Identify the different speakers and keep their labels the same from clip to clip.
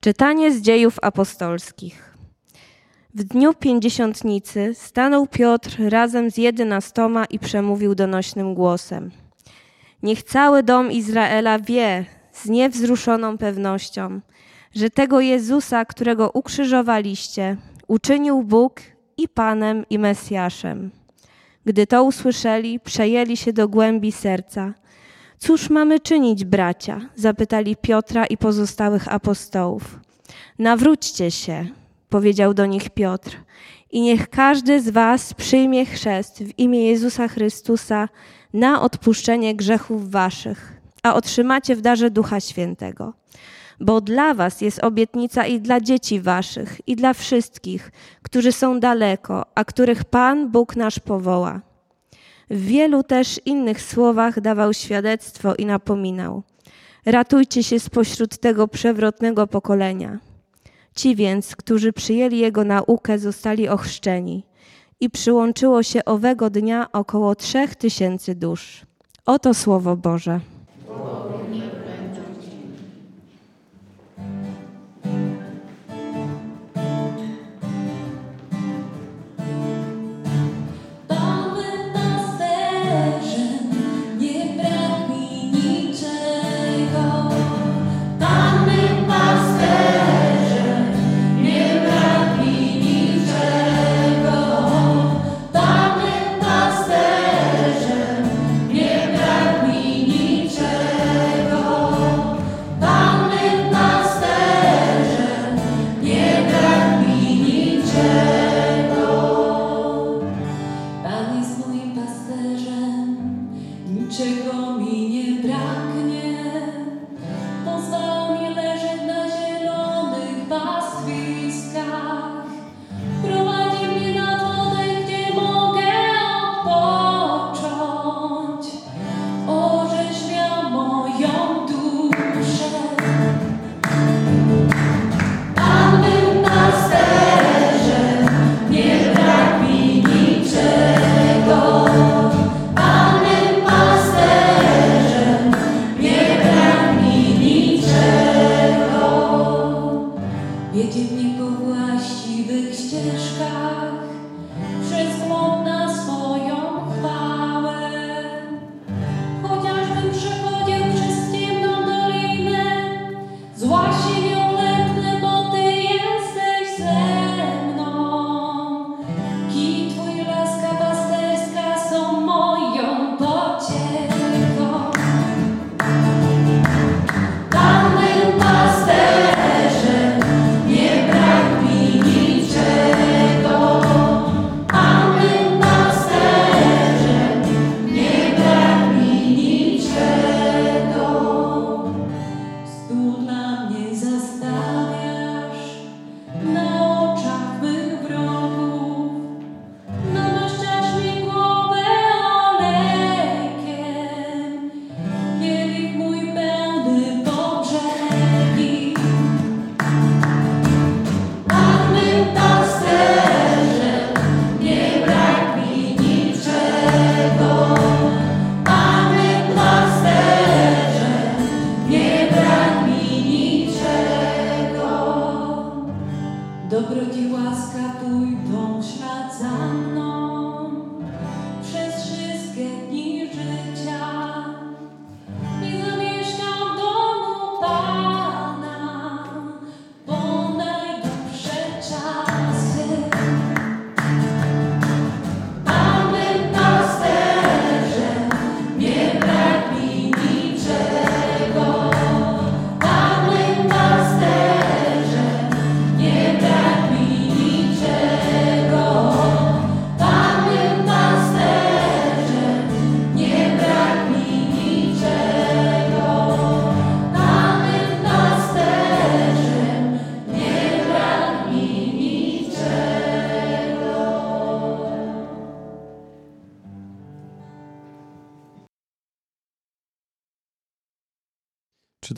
Speaker 1: Czytanie z dziejów apostolskich. W dniu pięćdziesiątnicy stanął Piotr razem z jedenastoma i przemówił donośnym głosem. Niech cały dom Izraela wie z niewzruszoną pewnością, że tego Jezusa, którego ukrzyżowaliście, uczynił Bóg i Panem i Mesjaszem. Gdy to usłyszeli, przejęli się do głębi serca. Cóż mamy czynić, bracia? zapytali Piotra i pozostałych apostołów. Nawróćcie się, powiedział do nich Piotr, i niech każdy z was przyjmie chrzest w imię Jezusa Chrystusa na odpuszczenie grzechów waszych, a otrzymacie w darze Ducha Świętego. Bo dla was jest obietnica i dla dzieci waszych, i dla wszystkich, którzy są daleko, a których Pan Bóg nasz powoła. W wielu też innych słowach dawał świadectwo i napominał: Ratujcie się spośród tego przewrotnego pokolenia. Ci więc, którzy przyjęli jego naukę, zostali ochrzczeni i przyłączyło się owego dnia około trzech tysięcy dusz. Oto słowo Boże.
Speaker 2: Pałym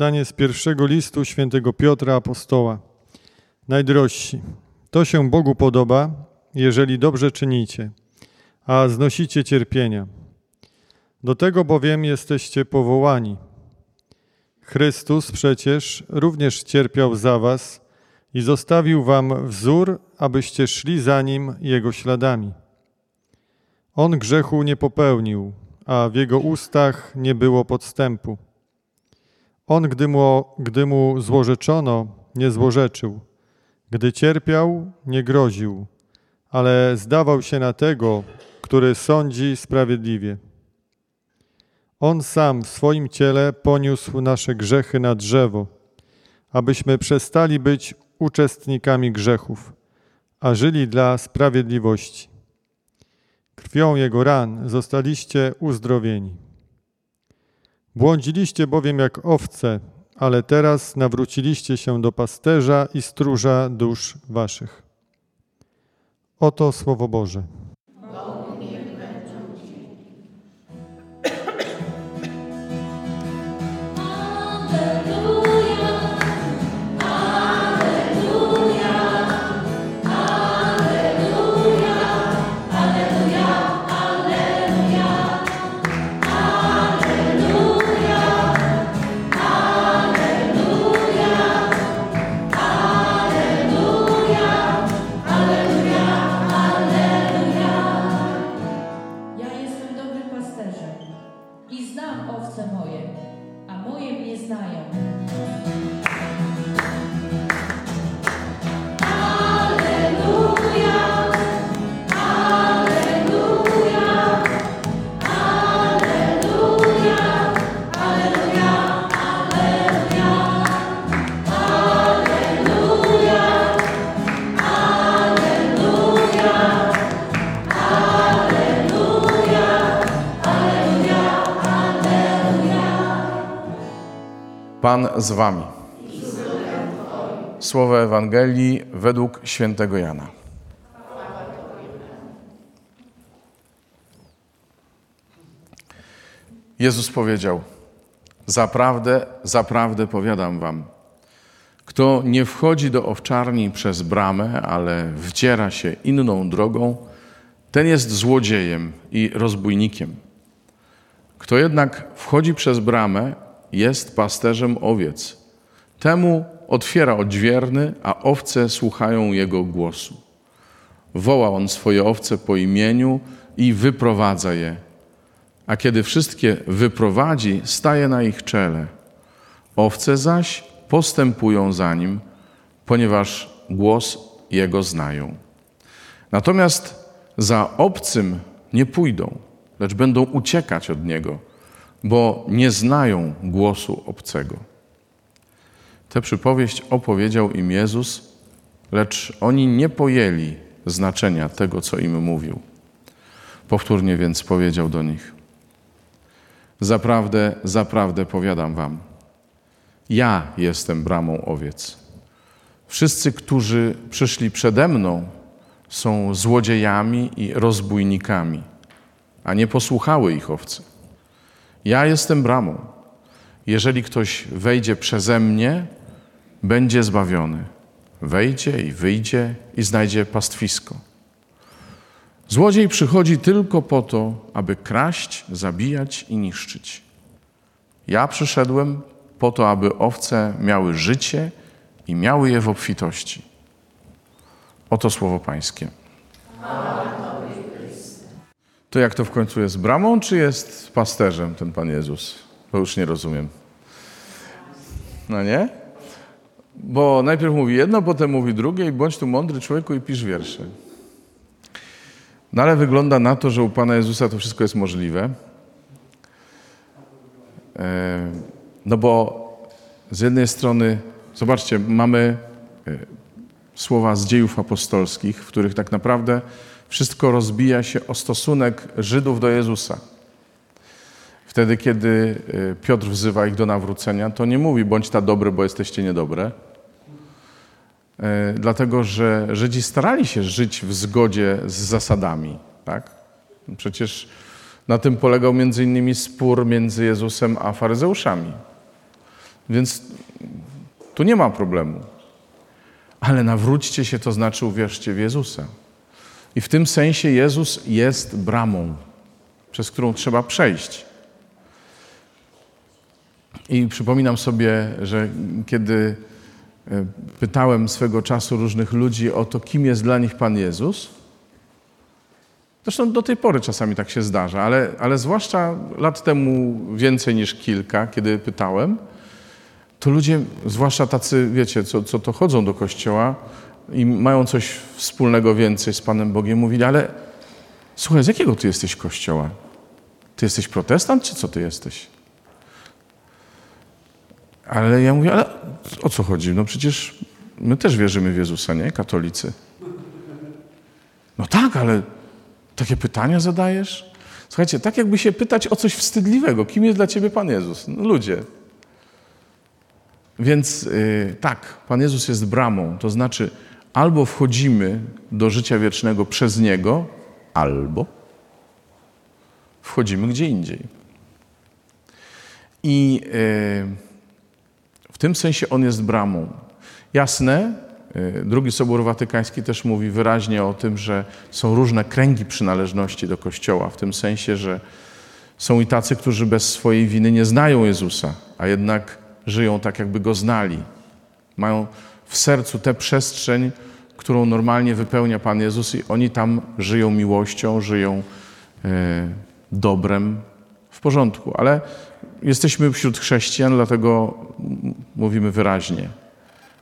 Speaker 3: Czytanie z pierwszego listu świętego Piotra Apostoła. Najdrożsi, to się Bogu podoba, jeżeli dobrze czynicie, a znosicie cierpienia. Do tego bowiem jesteście powołani. Chrystus przecież również cierpiał za was i zostawił wam wzór, abyście szli za nim jego śladami. On grzechu nie popełnił, a w jego ustach nie było podstępu. On, gdy mu, gdy mu złorzeczono, nie złorzeczył. Gdy cierpiał, nie groził, ale zdawał się na tego, który sądzi sprawiedliwie. On sam w swoim ciele poniósł nasze grzechy na drzewo, abyśmy przestali być uczestnikami grzechów, a żyli dla sprawiedliwości. Krwią Jego ran zostaliście uzdrowieni. Błądziliście bowiem jak owce, ale teraz nawróciliście się do pasterza i stróża dusz waszych. Oto Słowo Boże.
Speaker 4: Pan z wami. Słowo Ewangelii według świętego Jana. Jezus powiedział: Zaprawdę, zaprawdę powiadam wam, kto nie wchodzi do owczarni przez bramę, ale wdziera się inną drogą, ten jest złodziejem i rozbójnikiem. Kto jednak wchodzi przez bramę, jest pasterzem owiec. Temu otwiera odźwierny, a owce słuchają jego głosu. Woła on swoje owce po imieniu i wyprowadza je. A kiedy wszystkie wyprowadzi, staje na ich czele. Owce zaś postępują za nim, ponieważ głos jego znają. Natomiast za obcym nie pójdą, lecz będą uciekać od niego, bo nie znają głosu obcego. Tę przypowieść opowiedział im Jezus, lecz oni nie pojęli znaczenia tego, co im mówił. Powtórnie więc powiedział do nich: Zaprawdę, zaprawdę powiadam wam, ja jestem bramą owiec. Wszyscy, którzy przyszli przede mną, są złodziejami i rozbójnikami, a nie posłuchały ich owce. Ja jestem bramą. Jeżeli ktoś wejdzie przeze mnie, będzie zbawiony. Wejdzie i wyjdzie i znajdzie pastwisko. Złodziej przychodzi tylko po to, aby kraść, zabijać i niszczyć. Ja przyszedłem po to, aby owce miały życie i miały je w obfitości. Oto słowo Pańskie. To jak to w końcu jest bramą, czy jest pasterzem ten Pan Jezus? Bo już nie rozumiem. No nie? Bo najpierw mówi jedno, potem mówi drugie i bądź tu mądry człowieku i pisz wiersze. No ale wygląda na to, że u Pana Jezusa to wszystko jest możliwe. E, No bo z jednej strony, zobaczcie, mamy e, słowa z dziejów apostolskich, w których tak naprawdę wszystko rozbija się o stosunek Żydów do Jezusa. Wtedy, kiedy e, Piotr wzywa ich do nawrócenia, to nie mówi bądź ta dobry, bo jesteście niedobre. E, Dlatego, że Żydzi starali się żyć w zgodzie z zasadami. Tak? Przecież na tym polegał między innymi spór między Jezusem a faryzeuszami. Więc tu nie ma problemu. Ale nawróćcie się, to znaczy uwierzcie w Jezusa. I w tym sensie Jezus jest bramą, przez którą trzeba przejść. I przypominam sobie, że kiedy e, pytałem swego czasu różnych ludzi o to, kim jest dla nich Pan Jezus, zresztą do tej pory czasami tak się zdarza, ale, ale zwłaszcza lat temu więcej niż kilka, kiedy pytałem, to ludzie, zwłaszcza tacy, wiecie, co, co to chodzą do kościoła i mają coś wspólnego więcej z Panem Bogiem, mówili, ale słuchaj, z jakiego ty jesteś kościoła? Ty jesteś protestant, czy co ty jesteś? Ale ja mówię, ale o co chodzi? No przecież my też wierzymy w Jezusa, nie? Katolicy. No tak, ale takie pytania zadajesz? Słuchajcie, tak jakby się pytać o coś wstydliwego. Kim jest dla ciebie Pan Jezus? No ludzie. Więc yy, tak, Pan Jezus jest bramą. To znaczy, albo wchodzimy do życia wiecznego przez Niego, albo wchodzimy gdzie indziej. I yy, w tym sensie On jest bramą. Jasne, yy, drugi Sobór Watykański też mówi wyraźnie o tym, że są różne kręgi przynależności do Kościoła, w tym sensie, że są i tacy, którzy bez swojej winy nie znają Jezusa, a jednak żyją tak, jakby Go znali. Mają w sercu tę przestrzeń, którą normalnie wypełnia Pan Jezus i oni tam żyją miłością, żyją e, dobrem, w porządku. Ale jesteśmy wśród chrześcijan, dlatego mówimy wyraźnie.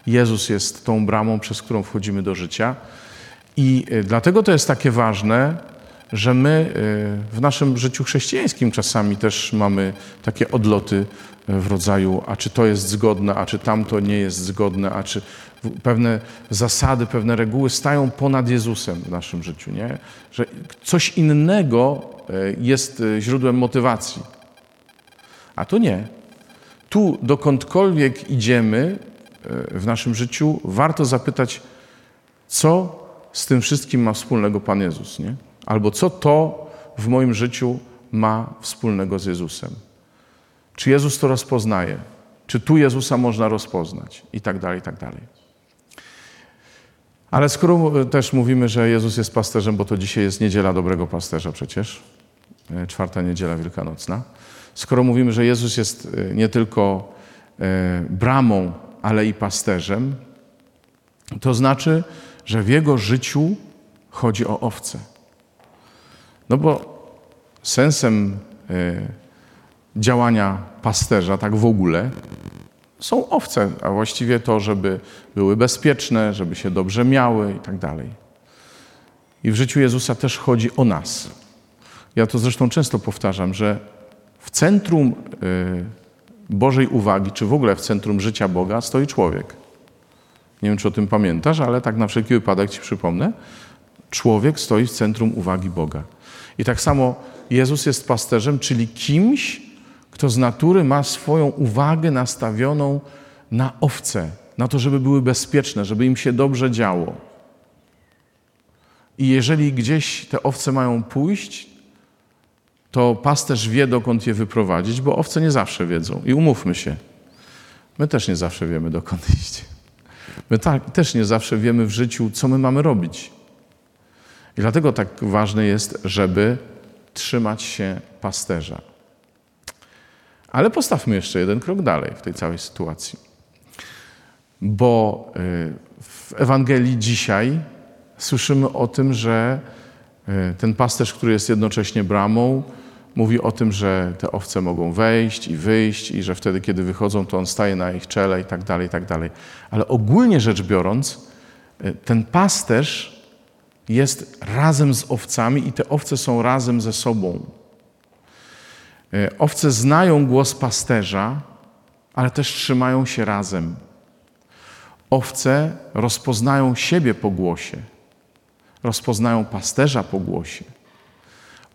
Speaker 4: Jezus jest tą bramą, przez którą wchodzimy do życia. I e, dlatego to jest takie ważne, że my e, w naszym życiu chrześcijańskim czasami też mamy takie odloty w rodzaju, a czy to jest zgodne, a czy tamto nie jest zgodne, a czy pewne zasady, pewne reguły stają ponad Jezusem w naszym życiu, nie? Że coś innego e, jest e, źródłem motywacji. A tu nie. Tu dokądkolwiek idziemy e, w naszym życiu, warto zapytać, co z tym wszystkim ma wspólnego Pan Jezus, nie? Albo co to w moim życiu ma wspólnego z Jezusem. Czy Jezus to rozpoznaje? Czy tu Jezusa można rozpoznać? I tak dalej, i tak dalej. Ale skoro też mówimy, że Jezus jest pasterzem, bo to dzisiaj jest niedziela dobrego pasterza przecież, e, czwarta niedziela wielkanocna. Skoro mówimy, że Jezus jest e, nie tylko e, bramą, ale i pasterzem, to znaczy, że w Jego życiu chodzi o owce. No bo sensem działania pasterza, tak w ogóle, są owce, a właściwie to, żeby były bezpieczne, żeby się dobrze miały i tak dalej. I w życiu Jezusa też chodzi o nas. Ja to zresztą często powtarzam, że w centrum y, Bożej uwagi, czy w ogóle w centrum życia Boga stoi człowiek. Nie wiem, czy o tym pamiętasz, ale tak na wszelki wypadek ci przypomnę. Człowiek stoi w centrum uwagi Boga. I tak samo Jezus jest pasterzem, czyli kimś, kto z natury ma swoją uwagę nastawioną na owce, na to, żeby były bezpieczne, żeby im się dobrze działo. I jeżeli gdzieś te owce mają pójść, to pasterz wie, dokąd je wyprowadzić, bo owce nie zawsze wiedzą. I umówmy się, my też nie zawsze wiemy, dokąd iść. My tak, też nie zawsze wiemy w życiu, co my mamy robić. I dlatego tak ważne jest, żeby trzymać się pasterza. Ale postawmy jeszcze jeden krok dalej w tej całej sytuacji. Bo y, w Ewangelii dzisiaj słyszymy o tym, że y, ten pasterz, który jest jednocześnie bramą, mówi o tym, że te owce mogą wejść i wyjść i że wtedy, kiedy wychodzą, to on staje na ich czele i tak dalej, i tak dalej. Ale ogólnie rzecz biorąc, y, ten pasterz jest razem z owcami i te owce są razem ze sobą. E, owce znają głos pasterza, ale też trzymają się razem. Owce rozpoznają siebie po głosie, rozpoznają pasterza po głosie.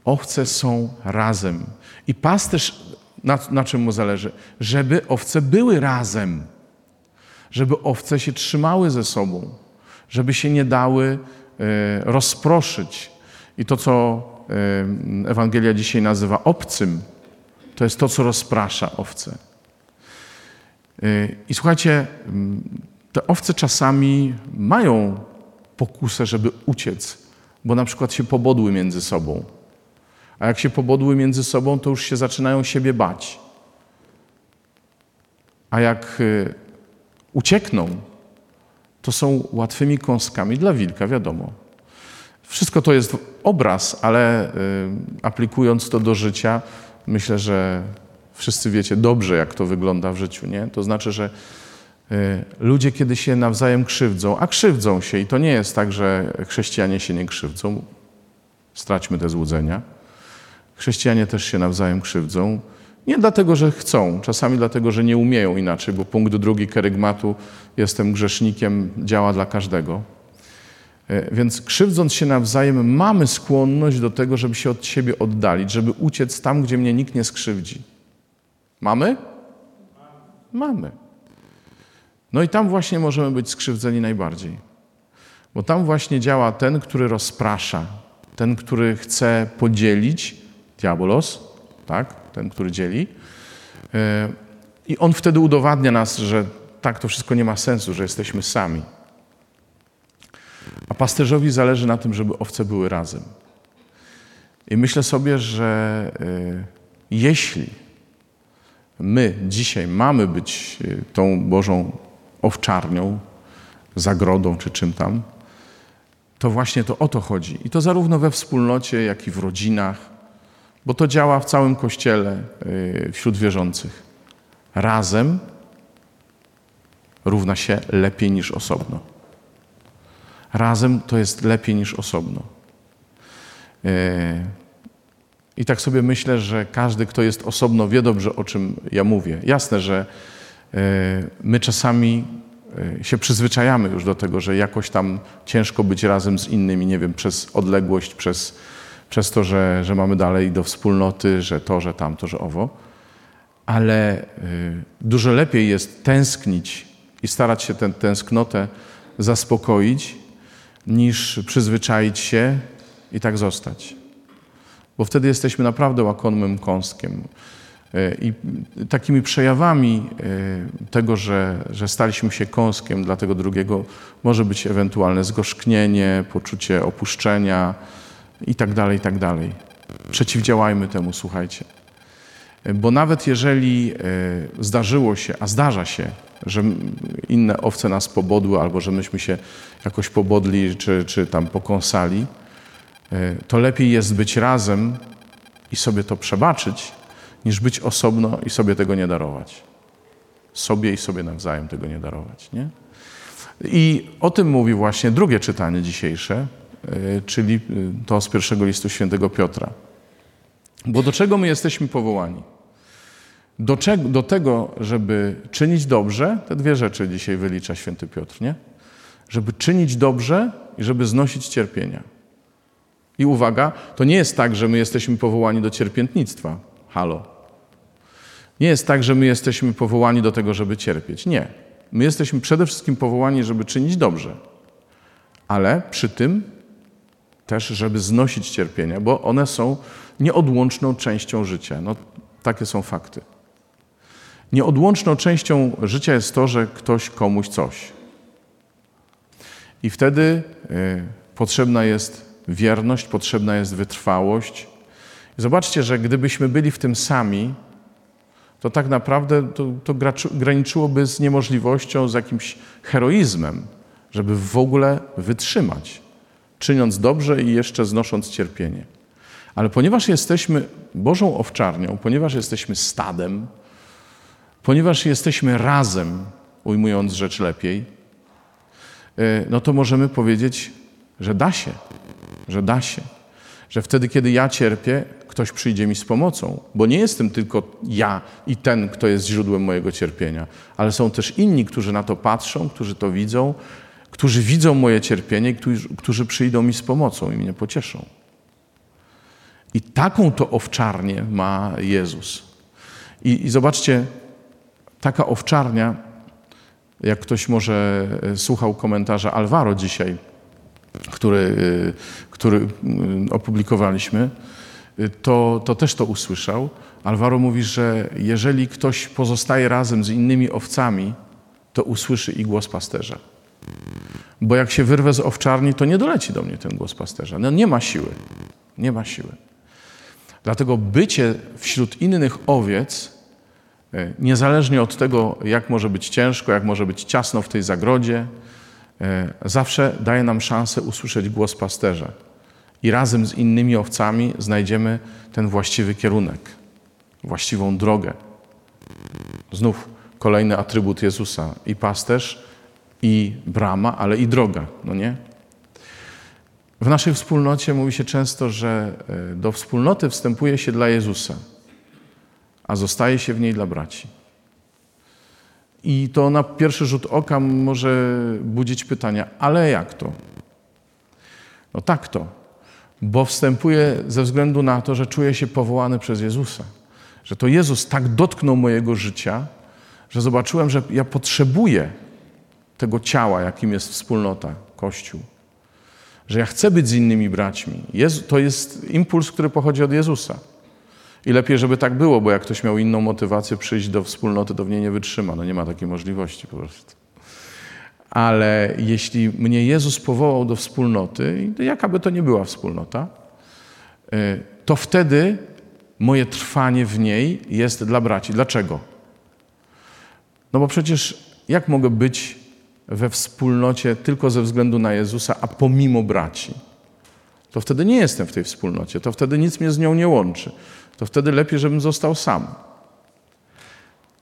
Speaker 4: Owce są razem. I pasterz, na, na czym mu zależy? Żeby owce były razem, żeby owce się trzymały ze sobą, żeby się nie dały e, rozproszyć. I to, co e, Ewangelia dzisiaj nazywa obcym, to jest to, co rozprasza owce. Y, I słuchajcie, mm, te owce czasami mają pokusę, żeby uciec, bo na przykład się pobodły między sobą. A jak się pobodły między sobą, to już się zaczynają siebie bać. A jak y, uciekną, to są łatwymi kąskami dla wilka, wiadomo. Wszystko to jest obraz, ale y, aplikując to do życia, myślę, że wszyscy wiecie dobrze, jak to wygląda w życiu. Nie? To znaczy, że y, ludzie, kiedy się nawzajem krzywdzą, a krzywdzą się, i to nie jest tak, że chrześcijanie się nie krzywdzą, straćmy te złudzenia. Chrześcijanie też się nawzajem krzywdzą. Nie dlatego, że chcą, czasami dlatego, że nie umieją inaczej, bo punkt drugi kerygmatu jestem grzesznikiem działa dla każdego. E, więc krzywdząc się nawzajem, mamy skłonność do tego, żeby się od siebie oddalić, żeby uciec tam, gdzie mnie nikt nie skrzywdzi. Mamy? Mamy. No i tam właśnie możemy być skrzywdzeni najbardziej. Bo tam właśnie działa ten, który rozprasza, ten, który chce podzielić, diabolos, tak? ten, który dzieli. E, I on wtedy udowadnia nas, że tak to wszystko nie ma sensu, że jesteśmy sami. A pasterzowi zależy na tym, żeby owce były razem. I myślę sobie, że e, jeśli my dzisiaj mamy być e, tą Bożą owczarnią, zagrodą czy czym tam, to właśnie to o to chodzi. I to zarówno we wspólnocie, jak i w rodzinach, bo to działa w całym kościele y, wśród wierzących. Razem równa się lepiej niż osobno. Razem to jest lepiej niż osobno. Y, I tak sobie myślę, że każdy, kto jest osobno, wie dobrze, o czym ja mówię. Jasne, że y, my czasami się przyzwyczajamy już do tego, że jakoś tam ciężko być razem z innymi, nie wiem, przez odległość, przez przez to, że, że mamy dalej do wspólnoty, że to, że tamto, że owo. Ale dużo lepiej jest tęsknić i starać się tę tęsknotę zaspokoić, niż przyzwyczaić się i tak zostać. Bo wtedy jesteśmy naprawdę łakomym kąskiem. Y, I takimi przejawami y, tego, że, że staliśmy się kąskiem dla tego drugiego, może być ewentualne zgorzknienie, poczucie opuszczenia, i tak dalej, i tak. Przeciwdziałajmy temu, słuchajcie. Bo nawet jeżeli e, zdarzyło się, a zdarza się, że inne owce nas pobodły, albo że myśmy się jakoś pobodli, czy, czy tam pokąsali, e, to lepiej jest być razem i sobie to przebaczyć, niż być osobno i sobie tego nie darować. Sobie i sobie nawzajem tego nie darować. Nie? I o tym mówi właśnie drugie czytanie dzisiejsze, E, czyli to z pierwszego listu świętego Piotra. Bo do czego my jesteśmy powołani? Do, czego, do tego, żeby czynić dobrze, te dwie rzeczy dzisiaj wylicza święty Piotr, nie? Żeby czynić dobrze i żeby znosić cierpienia. I uwaga, to nie jest tak, że my jesteśmy powołani do cierpiętnictwa. Halo. Nie jest tak, że my jesteśmy powołani do tego, żeby cierpieć. Nie. My jesteśmy przede wszystkim powołani, żeby czynić dobrze. Ale przy tym też, żeby znosić cierpienia, bo one są nieodłączną częścią życia. No, takie są fakty. Nieodłączną częścią życia jest to, że ktoś komuś coś. I wtedy y, potrzebna jest wierność, potrzebna jest wytrwałość. zobaczcie, że gdybyśmy byli w tym sami, to tak naprawdę to, to graniczyłoby z niemożliwością, z jakimś heroizmem, żeby w ogóle wytrzymać czyniąc dobrze i jeszcze znosząc cierpienie. Ale ponieważ jesteśmy Bożą owczarnią, ponieważ jesteśmy stadem, ponieważ jesteśmy razem, ujmując rzecz lepiej, e, no to możemy powiedzieć, że da się, że da się. Że wtedy, kiedy ja cierpię, ktoś przyjdzie mi z pomocą, bo nie jestem tylko ja i ten, kto jest źródłem mojego cierpienia, ale są też inni, którzy na to patrzą, którzy to widzą, którzy widzą moje cierpienie, którzy, którzy przyjdą mi z pomocą i mnie pocieszą. I taką to owczarnię ma Jezus. I, I, zobaczcie, taka owczarnia, jak ktoś może e, słuchał komentarza Alvaro dzisiaj, który, e, który e, opublikowaliśmy, to, to też to usłyszał. Alvaro mówi, że jeżeli ktoś pozostaje razem z innymi owcami, to usłyszy i głos pasterza. Bo jak się wyrwę z owczarni, to nie doleci do mnie ten głos pasterza. No nie ma siły. Nie ma siły. Dlatego bycie wśród innych owiec e, niezależnie od tego, jak może być ciężko, jak może być ciasno w tej zagrodzie, e, zawsze daje nam szansę usłyszeć głos pasterza. I razem z innymi owcami znajdziemy ten właściwy kierunek, właściwą drogę. Znów kolejny atrybut Jezusa i pasterz, i brama, ale i droga, no nie? W naszej wspólnocie mówi się często, że e, do wspólnoty wstępuje się dla Jezusa, a zostaje się w niej dla braci. I to na pierwszy rzut oka może budzić pytania, ale jak to? No tak to, bo wstępuję ze względu na to, że czuję się powołany przez Jezusa. Że to Jezus tak dotknął mojego życia, że zobaczyłem, że ja potrzebuję tego ciała, jakim jest wspólnota, Kościół. Że ja chcę być z innymi braćmi. Jezu, to jest impuls, który pochodzi od Jezusa. I lepiej, żeby tak było, bo jak ktoś miał inną motywację przyjść do wspólnoty, to w niej nie wytrzyma. No nie ma takiej możliwości po prostu. Ale jeśli mnie Jezus powołał do wspólnoty, jaka by to nie była wspólnota, y, to wtedy moje trwanie w niej jest dla braci. Dlaczego? No bo przecież jak mogę być we wspólnocie tylko ze względu na Jezusa, a pomimo braci? To wtedy nie jestem w tej wspólnocie, to wtedy nic mnie z nią nie łączy. To wtedy lepiej, żebym został sam.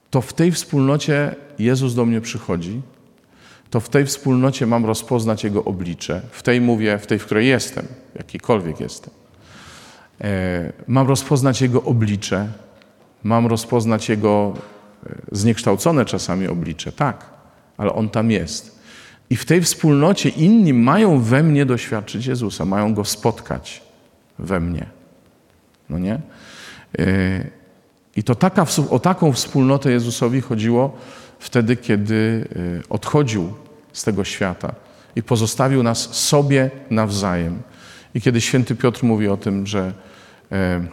Speaker 4: To w tej wspólnocie Jezus do mnie przychodzi, to w tej wspólnocie mam rozpoznać Jego oblicze. W tej mówię, w tej, w której jestem, jakikolwiek jestem. E, mam rozpoznać Jego oblicze, mam rozpoznać Jego e, zniekształcone czasami oblicze, tak, ale On tam jest. I w tej wspólnocie inni mają we mnie doświadczyć Jezusa, mają Go spotkać we mnie. No nie? E, I to taka, o taką wspólnotę Jezusowi chodziło wtedy, kiedy odchodził z tego świata i pozostawił nas sobie nawzajem. I kiedy święty Piotr mówi o tym, że e,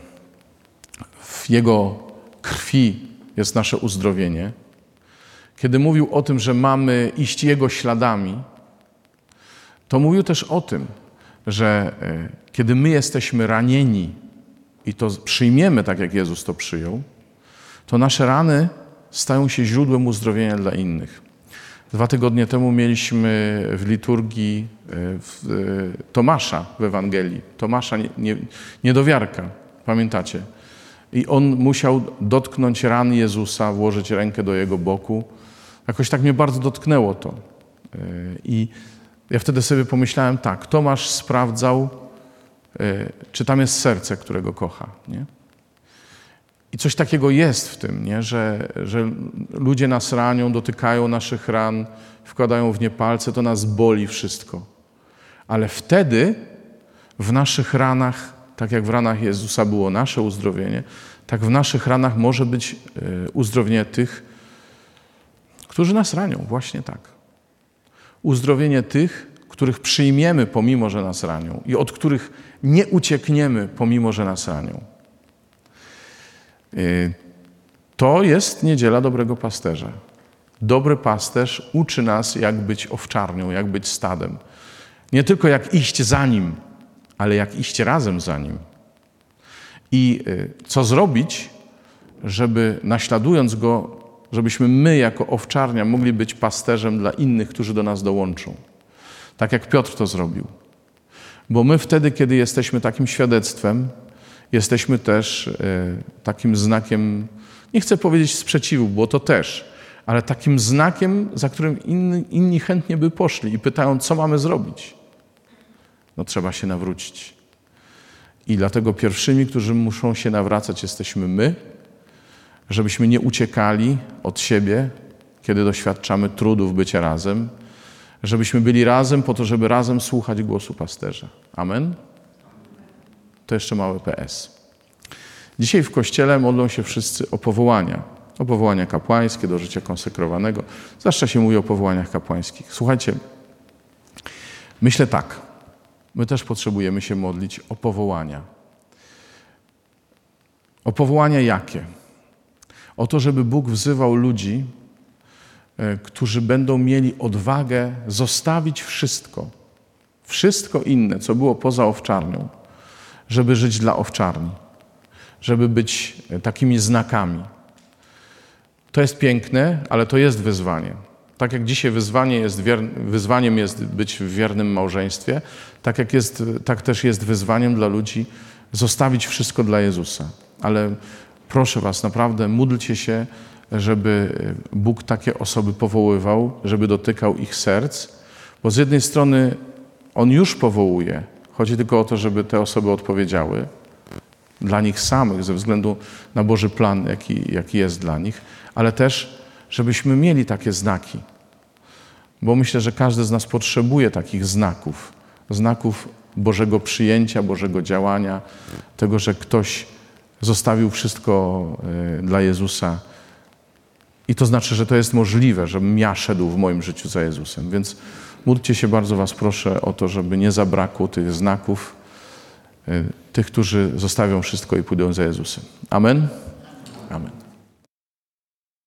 Speaker 4: w jego krwi jest nasze uzdrowienie, kiedy mówił o tym, że mamy iść jego śladami, to mówił też o tym, że e, kiedy my jesteśmy ranieni i to przyjmiemy tak, jak Jezus to przyjął, to nasze rany stają się źródłem uzdrowienia dla innych. Dwa tygodnie temu mieliśmy w liturgii e, w e, Tomasza w Ewangelii. Tomasza niedowiarka, pamiętacie? I on musiał dotknąć ran Jezusa, włożyć rękę do jego boku. Jakoś tak mnie bardzo dotknęło to. E, I ja wtedy sobie pomyślałem tak, Tomasz sprawdzał, czy tam jest serce, którego kocha. Nie? I coś takiego jest w tym, nie? Że, że ludzie nas ranią, dotykają naszych ran, wkładają w nie palce, to nas boli wszystko. Ale wtedy w naszych ranach, tak jak w ranach Jezusa było nasze uzdrowienie, tak w naszych ranach może być e, uzdrowienie tych, którzy nas ranią, właśnie tak. Uzdrowienie tych, których przyjmiemy pomimo, że nas ranią i od których nie uciekniemy pomimo, że nas ranią. Y, to jest niedziela dobrego pasterza. Dobry pasterz uczy nas, jak być owczarnią, jak być stadem. Nie tylko jak iść za nim, ale jak iść razem za nim. I y, co zrobić, żeby naśladując go, żebyśmy my jako owczarnia mogli być pasterzem dla innych, którzy do nas dołączą. Tak jak Piotr to zrobił. Bo my wtedy, kiedy jesteśmy takim świadectwem, jesteśmy też e, takim znakiem, nie chcę powiedzieć sprzeciwu, bo to też, ale takim znakiem, za którym inni, inni chętnie by poszli i pytają, co mamy zrobić. No trzeba się nawrócić. I dlatego pierwszymi, którzy muszą się nawracać, jesteśmy my, żebyśmy nie uciekali od siebie, kiedy doświadczamy trudów bycia razem, żebyśmy byli razem po to, żeby razem słuchać głosu pasterza. Amen. To jeszcze małe PS. Dzisiaj w kościele modlą się wszyscy o powołania. O powołania kapłańskie do życia konsekrowanego. Zwłaszcza się mówi o powołaniach kapłańskich. Słuchajcie, myślę tak. My też potrzebujemy się modlić o powołania. O powołania jakie? O to, żeby Bóg wzywał ludzi, którzy będą mieli odwagę zostawić wszystko, wszystko inne, co było poza owczarnią, żeby żyć dla owczarni, żeby być takimi znakami. To jest piękne, ale to jest wyzwanie. Tak jak dzisiaj wyzwanie jest wyzwaniem jest być w wiernym małżeństwie, tak, jak jest, tak też jest wyzwaniem dla ludzi zostawić wszystko dla Jezusa. Ale proszę Was, naprawdę módlcie się, żeby Bóg takie osoby powoływał, żeby dotykał ich serc, bo z jednej strony On już powołuje, chodzi tylko o to, żeby te osoby odpowiedziały dla nich samych, ze względu na Boży plan, jaki, jaki jest dla nich, ale też, żebyśmy mieli takie znaki. Bo myślę, że każdy z nas potrzebuje takich znaków, znaków Bożego przyjęcia, Bożego działania, tego, że ktoś zostawił wszystko y, dla Jezusa. I to znaczy, że to jest możliwe, żebym ja szedł w moim życiu za Jezusem. Więc módlcie się bardzo Was proszę o to, żeby nie zabrakło tych znaków, y, tych, którzy zostawią wszystko i pójdą za Jezusem. Amen. Amen.